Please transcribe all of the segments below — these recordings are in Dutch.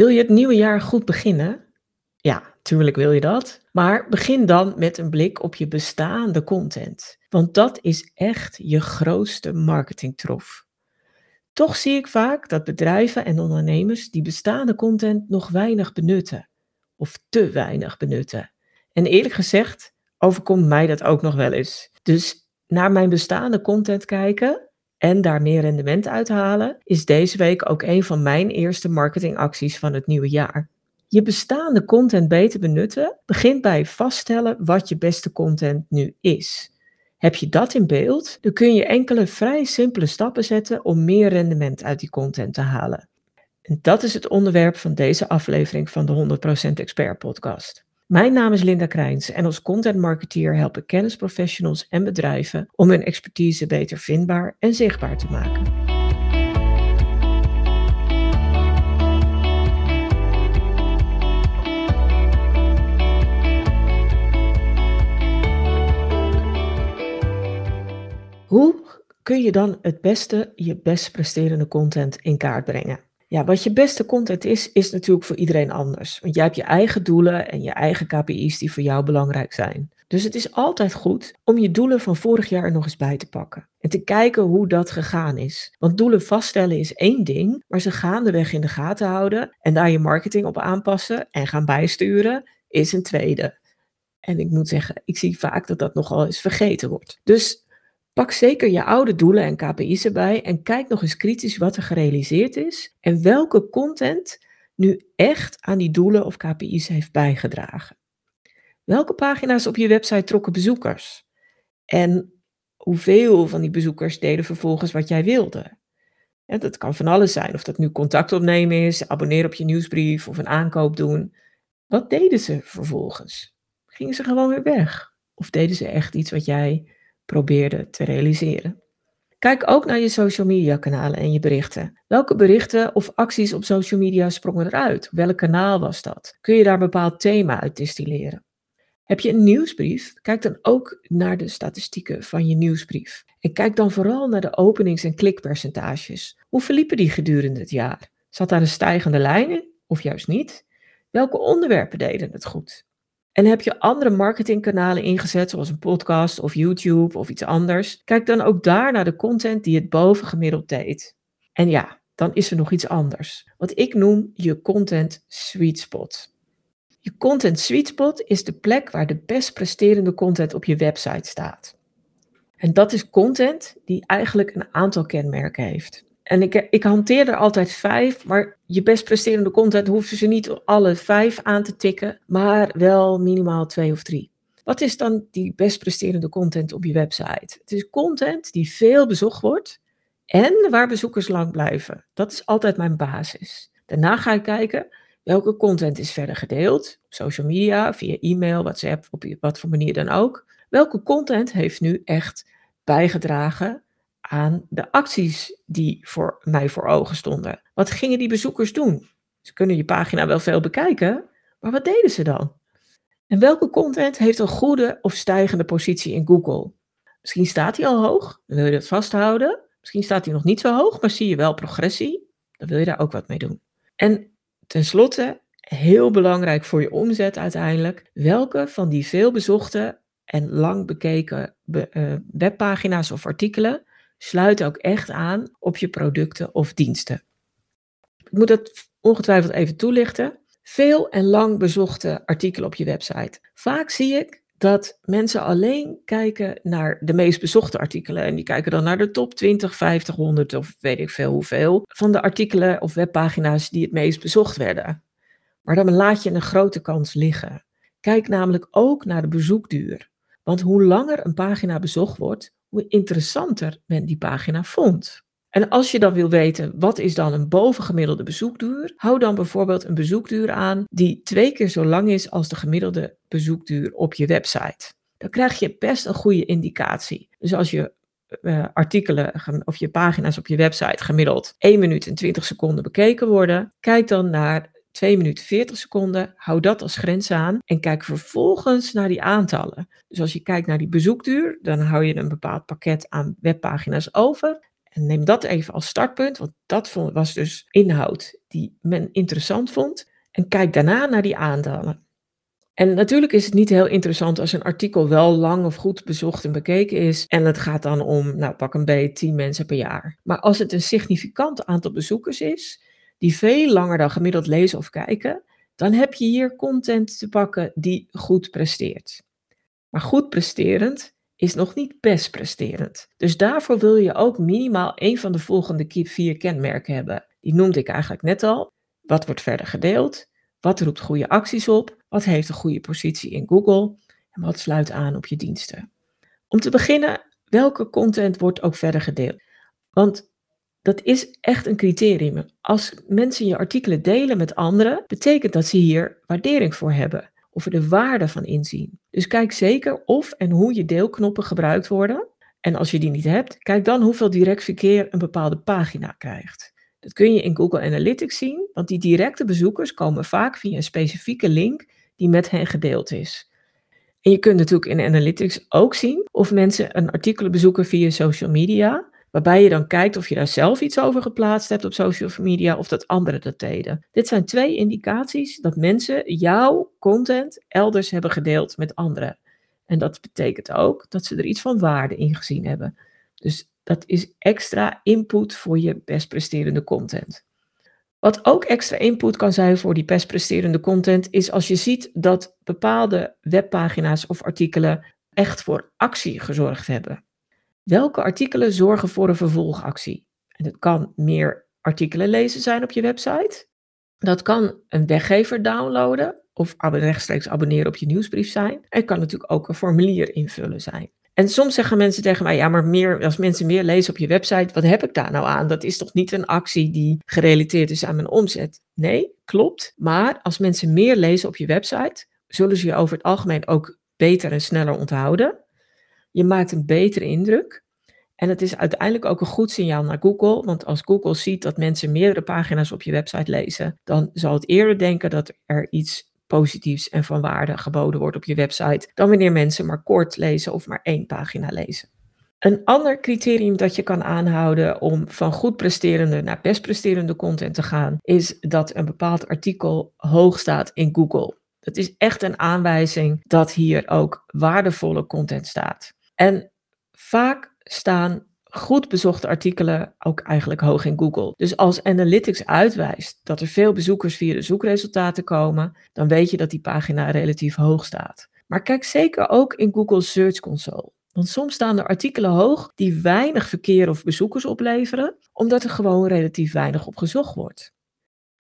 Wil je het nieuwe jaar goed beginnen? Ja, tuurlijk wil je dat. Maar begin dan met een blik op je bestaande content. Want dat is echt je grootste marketingtroef. Toch zie ik vaak dat bedrijven en ondernemers die bestaande content nog weinig benutten. Of te weinig benutten. En eerlijk gezegd overkomt mij dat ook nog wel eens. Dus naar mijn bestaande content kijken en daar meer rendement uit halen, is deze week ook een van mijn eerste marketingacties van het nieuwe jaar. Je bestaande content beter benutten begint bij vaststellen wat je beste content nu is. Heb je dat in beeld, dan kun je enkele vrij simpele stappen zetten om meer rendement uit die content te halen. En dat is het onderwerp van deze aflevering van de 100% Expert podcast. Mijn naam is Linda Krijns en als content marketeer help ik kennisprofessionals en bedrijven om hun expertise beter vindbaar en zichtbaar te maken. Hoe kun je dan het beste je best presterende content in kaart brengen? Ja, wat je beste content is, is natuurlijk voor iedereen anders. Want jij hebt je eigen doelen en je eigen KPI's die voor jou belangrijk zijn. Dus het is altijd goed om je doelen van vorig jaar nog eens bij te pakken. En te kijken hoe dat gegaan is. Want doelen vaststellen is één ding, maar ze gaandeweg in de gaten houden en daar je marketing op aanpassen en gaan bijsturen is een tweede. En ik moet zeggen, ik zie vaak dat dat nogal eens vergeten wordt. Dus Pak zeker je oude doelen en KPI's erbij en kijk nog eens kritisch wat er gerealiseerd is en welke content nu echt aan die doelen of KPI's heeft bijgedragen. Welke pagina's op je website trokken bezoekers? En hoeveel van die bezoekers deden vervolgens wat jij wilde? Ja, dat kan van alles zijn, of dat nu contact opnemen is, abonneren op je nieuwsbrief of een aankoop doen. Wat deden ze vervolgens? Gingen ze gewoon weer weg? Of deden ze echt iets wat jij probeerde te realiseren. Kijk ook naar je social media kanalen en je berichten. Welke berichten of acties op social media sprongen eruit? Welk kanaal was dat? Kun je daar een bepaald thema uit distilleren? Heb je een nieuwsbrief? Kijk dan ook naar de statistieken van je nieuwsbrief. En kijk dan vooral naar de openings- en klikpercentages. Hoe verliepen die gedurende het jaar? Zat daar een stijgende lijn in of juist niet? Welke onderwerpen deden het goed? En heb je andere marketingkanalen ingezet, zoals een podcast of YouTube of iets anders? Kijk dan ook daar naar de content die het bovengemiddeld deed. En ja, dan is er nog iets anders. Wat ik noem je content sweet spot. Je content sweet spot is de plek waar de best presterende content op je website staat. En dat is content die eigenlijk een aantal kenmerken heeft. En ik, ik hanteer er altijd vijf, maar je best presterende content hoeven ze niet alle vijf aan te tikken, maar wel minimaal twee of drie. Wat is dan die best presterende content op je website? Het is content die veel bezocht wordt en waar bezoekers lang blijven. Dat is altijd mijn basis. Daarna ga ik kijken welke content is verder gedeeld, op social media, via e-mail, WhatsApp, op wat voor manier dan ook. Welke content heeft nu echt bijgedragen aan de acties die voor mij voor ogen stonden. Wat gingen die bezoekers doen? Ze kunnen je pagina wel veel bekijken, maar wat deden ze dan? En welke content heeft een goede of stijgende positie in Google? Misschien staat hij al hoog, dan wil je dat vasthouden. Misschien staat hij nog niet zo hoog, maar zie je wel progressie. Dan wil je daar ook wat mee doen. En tenslotte, heel belangrijk voor je omzet uiteindelijk, welke van die veel bezochte en lang bekeken eh, webpagina's of artikelen sluit ook echt aan op je producten of diensten. Ik moet dat ongetwijfeld even toelichten. Veel en lang bezochte artikelen op je website. Vaak zie ik dat mensen alleen kijken naar de meest bezochte artikelen. En die kijken dan naar de top 20, 50, 100 of weet ik veel hoeveel. Van de artikelen of webpagina's die het meest bezocht werden. Maar dan laat je een grote kans liggen. Kijk namelijk ook naar de bezoekduur. Want hoe langer een pagina bezocht wordt, hoe interessanter men die pagina vond. En als je dan wil weten wat is dan een bovengemiddelde bezoekduur, hou dan bijvoorbeeld een bezoekduur aan die twee keer zo lang is als de gemiddelde bezoekduur op je website. Dan krijg je best een goede indicatie. Dus als je uh, artikelen of je pagina's op je website gemiddeld 1 minuut en 20 seconden bekeken worden, kijk dan naar 2 minuten 40 seconden. Hou dat als grens aan en kijk vervolgens naar die aantallen. Dus als je kijkt naar die bezoekduur, dan hou je een bepaald pakket aan webpagina's over. En neem dat even als startpunt, want dat was dus inhoud die men interessant vond. En kijk daarna naar die aantallen. En natuurlijk is het niet heel interessant als een artikel wel lang of goed bezocht en bekeken is. En het gaat dan om, nou pak een beetje 10 mensen per jaar. Maar als het een significant aantal bezoekers is, die veel langer dan gemiddeld lezen of kijken, dan heb je hier content te pakken die goed presteert. Maar goed presterend is nog niet best presterend. Dus daarvoor wil je ook minimaal één van de volgende vier kenmerken hebben. Die noemde ik eigenlijk net al. Wat wordt verder gedeeld? Wat roept goede acties op? Wat heeft een goede positie in Google? En wat sluit aan op je diensten? Om te beginnen, welke content wordt ook verder gedeeld? Want dat is echt een criterium. Als mensen je artikelen delen met anderen, betekent dat ze hier waardering voor hebben of er de waarde van inzien. Dus kijk zeker of en hoe je deelknoppen gebruikt worden. En als je die niet hebt, kijk dan hoeveel direct verkeer een bepaalde pagina krijgt. Dat kun je in Google Analytics zien, want die directe bezoekers komen vaak via een specifieke link die met hen gedeeld is. En je kunt natuurlijk in Analytics ook zien of mensen een artikel bezoeken via social media, waarbij je dan kijkt of je daar zelf iets over geplaatst hebt op social media of dat anderen dat deden. Dit zijn twee indicaties dat mensen jouw content elders hebben gedeeld met anderen. En dat betekent ook dat ze er iets van waarde in gezien hebben. Dus dat is extra input voor je best presterende content. Wat ook extra input kan zijn voor die best presterende content, is als je ziet dat bepaalde webpagina's of artikelen echt voor actie gezorgd hebben. Welke artikelen zorgen voor een vervolgactie? En het kan meer artikelen lezen zijn op je website. Dat kan een weggever downloaden of rechtstreeks abonneren op je nieuwsbrief zijn. Het kan natuurlijk ook een formulier invullen zijn. En soms zeggen mensen tegen mij, ja, maar meer, als mensen meer lezen op je website, wat heb ik daar nou aan? Dat is toch niet een actie die gerelateerd is aan mijn omzet? Nee, klopt. Maar als mensen meer lezen op je website, zullen ze je over het algemeen ook beter en sneller onthouden. Je maakt een betere indruk. En het is uiteindelijk ook een goed signaal naar Google, want als Google ziet dat mensen meerdere pagina's op je website lezen, dan zal het eerder denken dat er iets positiefs en van waarde geboden wordt op je website, dan wanneer mensen maar kort lezen of maar één pagina lezen. Een ander criterium dat je kan aanhouden om van goed presterende naar best presterende content te gaan, is dat een bepaald artikel hoog staat in Google. Dat is echt een aanwijzing dat hier ook waardevolle content staat. En vaak staan goed bezochte artikelen ook eigenlijk hoog in Google. Dus als Analytics uitwijst dat er veel bezoekers via de zoekresultaten komen, dan weet je dat die pagina relatief hoog staat. Maar kijk zeker ook in Google Search Console. Want soms staan er artikelen hoog die weinig verkeer of bezoekers opleveren, omdat er gewoon relatief weinig op gezocht wordt.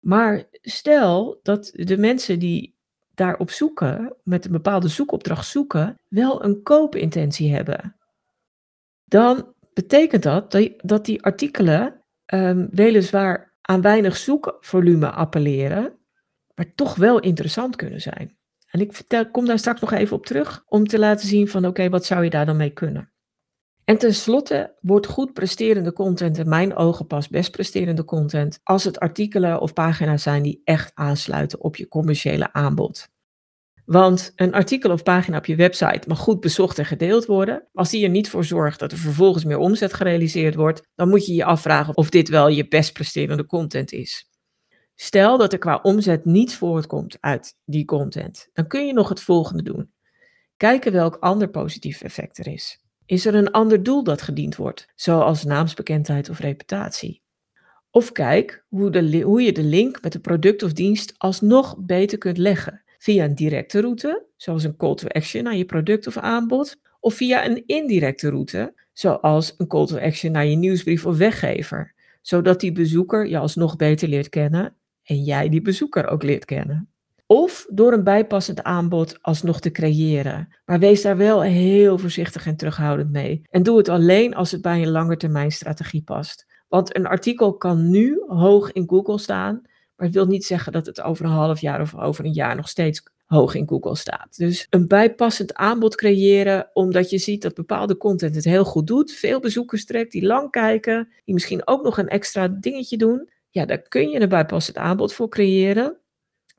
Maar stel dat de mensen die daarop zoeken, met een bepaalde zoekopdracht zoeken, wel een koopintentie hebben. Dan betekent dat dat die artikelen um, weliswaar aan weinig zoekvolume appelleren, maar toch wel interessant kunnen zijn. En ik vertel, kom daar straks nog even op terug om te laten zien van oké, wat zou je daar dan mee kunnen? En tenslotte wordt goed presterende content in mijn ogen pas best presterende content als het artikelen of pagina's zijn die echt aansluiten op je commerciële aanbod. Want een artikel of pagina op je website mag goed bezocht en gedeeld worden. Als die er niet voor zorgt dat er vervolgens meer omzet gerealiseerd wordt, dan moet je je afvragen of dit wel je best presterende content is. Stel dat er qua omzet niets voortkomt uit die content, dan kun je nog het volgende doen. Kijken welk ander positief effect er is. Is er een ander doel dat gediend wordt, zoals naamsbekendheid of reputatie? Of kijk hoe, de, hoe je de link met een product of dienst alsnog beter kunt leggen via een directe route, zoals een call to action naar je product of aanbod, of via een indirecte route, zoals een call to action naar je nieuwsbrief of weggever, zodat die bezoeker je alsnog beter leert kennen en jij die bezoeker ook leert kennen. Of door een bijpassend aanbod alsnog te creëren. Maar wees daar wel heel voorzichtig en terughoudend mee. En doe het alleen als het bij een langetermijnstrategie past. Want een artikel kan nu hoog in Google staan, maar het wil niet zeggen dat het over een half jaar of over een jaar nog steeds hoog in Google staat. Dus een bijpassend aanbod creëren, omdat je ziet dat bepaalde content het heel goed doet, veel bezoekers trekt, die lang kijken, die misschien ook nog een extra dingetje doen. Ja, daar kun je een bijpassend aanbod voor creëren.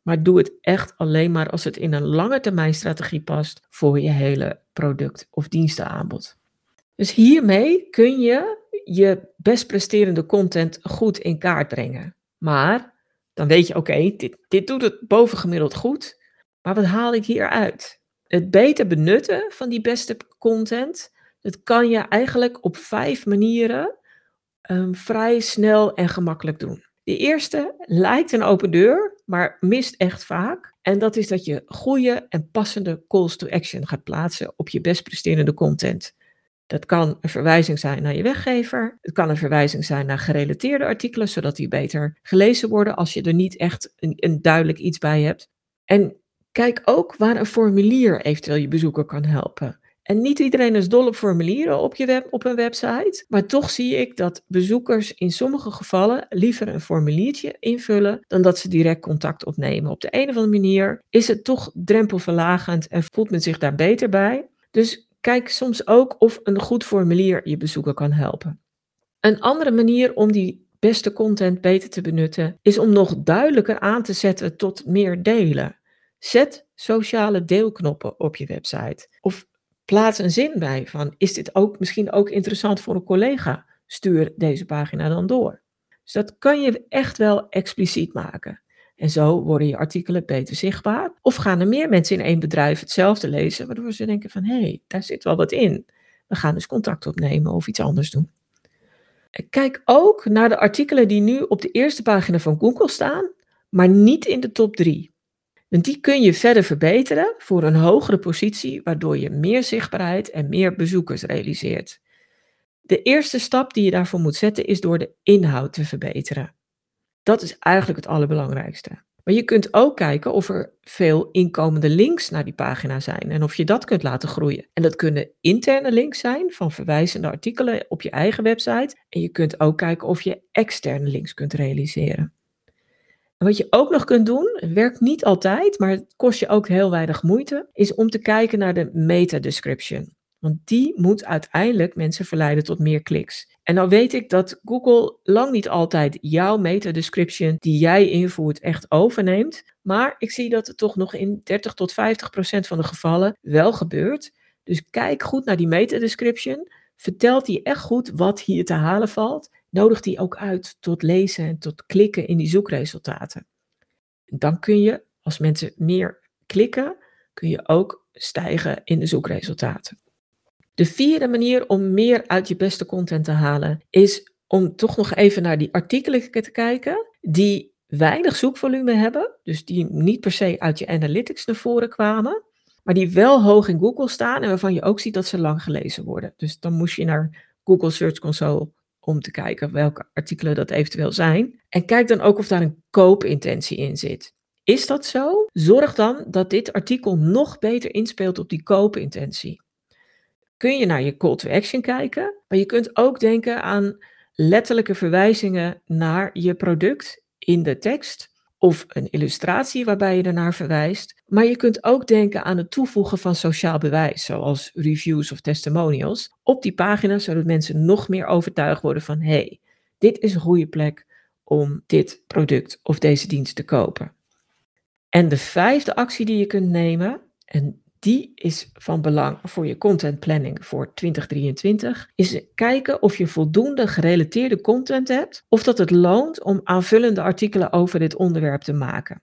Maar doe het echt alleen maar als het in een lange termijn strategie past voor je hele product of dienstenaanbod. Dus hiermee kun je je best presterende content goed in kaart brengen. Maar dan weet je, oké, dit, doet het bovengemiddeld goed. Maar wat haal ik hieruit? Het beter benutten van die beste content, dat kan je eigenlijk op vijf manieren um, vrij snel en gemakkelijk doen. De eerste lijkt een open deur, maar mist echt vaak. En dat is dat je goede en passende calls to action gaat plaatsen op je best presterende content. Dat kan een verwijzing zijn naar je weggever. Het kan een verwijzing zijn naar gerelateerde artikelen, zodat die beter gelezen worden als je er niet echt een, een duidelijk iets bij hebt. En kijk ook waar een formulier eventueel je bezoeker kan helpen. En niet iedereen is dol op formulieren op, je web, op een website, maar toch zie ik dat bezoekers in sommige gevallen liever een formuliertje invullen dan dat ze direct contact opnemen. Op de een of andere manier is het toch drempelverlagend en voelt men zich daar beter bij. Dus kijk soms ook of een goed formulier je bezoeker kan helpen. Een andere manier om die beste content beter te benutten is om nog duidelijker aan te zetten tot meer delen. Zet sociale deelknoppen op je website. Of plaats een zin bij van, is dit ook misschien ook interessant voor een collega? Stuur deze pagina dan door. Dus dat kan je echt wel expliciet maken. En zo worden je artikelen beter zichtbaar. Of gaan er meer mensen in één bedrijf hetzelfde lezen, waardoor ze denken van, hé, hey, daar zit wel wat in. We gaan dus contact opnemen of iets anders doen. Kijk ook naar de artikelen die nu op de eerste pagina van Google staan, maar niet in de top 3. En die kun je verder verbeteren voor een hogere positie, waardoor je meer zichtbaarheid en meer bezoekers realiseert. De eerste stap die je daarvoor moet zetten is door de inhoud te verbeteren. Dat is eigenlijk het allerbelangrijkste. Maar je kunt ook kijken of er veel inkomende links naar die pagina zijn en of je dat kunt laten groeien. En dat kunnen interne links zijn van verwijzende artikelen op je eigen website. En je kunt ook kijken of je externe links kunt realiseren. Wat je ook nog kunt doen, werkt niet altijd, maar het kost je ook heel weinig moeite, is om te kijken naar de meta-description. Want die moet uiteindelijk mensen verleiden tot meer kliks. En nou weet ik dat Google lang niet altijd jouw meta-description die jij invoert echt overneemt. Maar ik zie dat het toch nog in 30 tot 50 procent van de gevallen wel gebeurt. Dus kijk goed naar die meta-description. Vertelt die echt goed wat hier te halen valt nodig die ook uit tot lezen en tot klikken in die zoekresultaten. Dan kun je, als mensen meer klikken, kun je ook stijgen in de zoekresultaten. De vierde manier om meer uit je beste content te halen is om toch nog even naar die artikelen te kijken die weinig zoekvolume hebben, dus die niet per se uit je analytics naar voren kwamen, maar die wel hoog in Google staan en waarvan je ook ziet dat ze lang gelezen worden. Dus dan moest je naar Google Search Console om te kijken welke artikelen dat eventueel zijn. En kijk dan ook of daar een koopintentie in zit. Is dat zo? Zorg dan dat dit artikel nog beter inspeelt op die koopintentie. Kun je naar je call to action kijken, maar je kunt ook denken aan letterlijke verwijzingen naar je product in de tekst of een illustratie waarbij je ernaar verwijst. Maar je kunt ook denken aan het toevoegen van sociaal bewijs, zoals reviews of testimonials, op die pagina, zodat mensen nog meer overtuigd worden van hé, hey, dit is een goede plek om dit product of deze dienst te kopen. En de vijfde actie die je kunt nemen, en die is van belang voor je content planning voor 2023, is kijken of je voldoende gerelateerde content hebt of dat het loont om aanvullende artikelen over dit onderwerp te maken.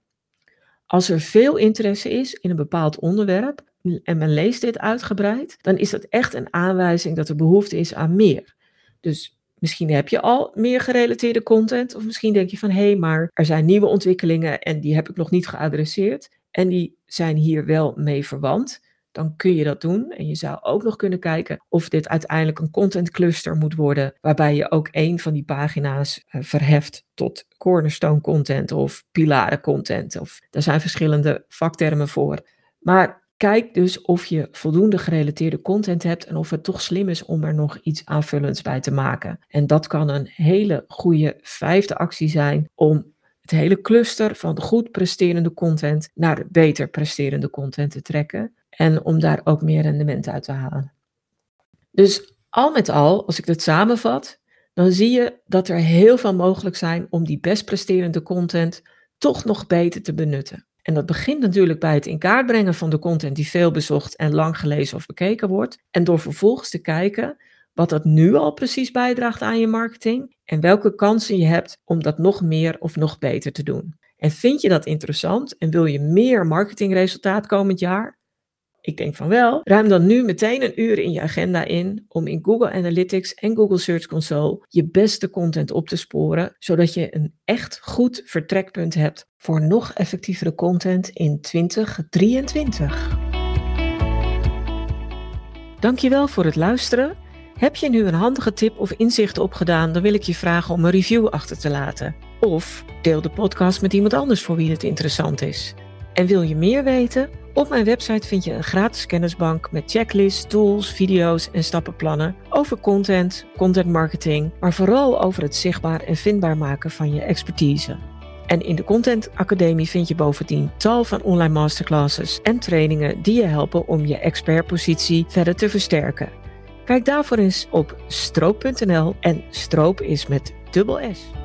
Als er veel interesse is in een bepaald onderwerp en men leest dit uitgebreid, dan is dat echt een aanwijzing dat er behoefte is aan meer. Dus Misschien heb je al meer gerelateerde content, of misschien denk je van hé, hey, maar er zijn nieuwe ontwikkelingen en die heb ik nog niet geadresseerd en die zijn hier wel mee verwant, dan kun je dat doen. En je zou ook nog kunnen kijken of dit uiteindelijk een content cluster moet worden, waarbij je ook een van die pagina's uh, verheft tot cornerstone content of pilaren content. Of daar zijn verschillende vaktermen voor. Maar kijk dus of je voldoende gerelateerde content hebt en of het toch slim is om er nog iets aanvullends bij te maken. En dat kan een hele goede vijfde actie zijn om het hele cluster van goed presterende content naar beter presterende content te trekken. En om daar ook meer rendement uit te halen. Dus al met al, als ik het samenvat, dan zie je dat er heel veel mogelijk zijn om die best presterende content toch nog beter te benutten. En dat begint natuurlijk bij het in kaart brengen van de content die veel bezocht en lang gelezen of bekeken wordt. En door vervolgens te kijken wat dat nu al precies bijdraagt aan je marketing en welke kansen je hebt om dat nog meer of nog beter te doen. En vind je dat interessant en wil je meer marketingresultaat komend jaar? Ik denk van wel. Ruim dan nu meteen een uur in je agenda in om in Google Analytics en Google Search Console je beste content op te sporen, zodat je een echt goed vertrekpunt hebt voor nog effectievere content in 2023. Dankjewel voor het luisteren. Heb je nu een handige tip of inzicht opgedaan, dan wil ik je vragen om een review achter te laten. Of deel de podcast met iemand anders voor wie het interessant is. En wil je meer weten? Op mijn website vind je een gratis kennisbank met checklists, tools, video's en stappenplannen over content, content marketing, maar vooral over het zichtbaar en vindbaar maken van je expertise. En in de Content Academie vind je bovendien tal van online masterclasses en trainingen die je helpen om je expertpositie verder te versterken. Kijk daarvoor eens op stroop.nl en stroop is met dubbel S.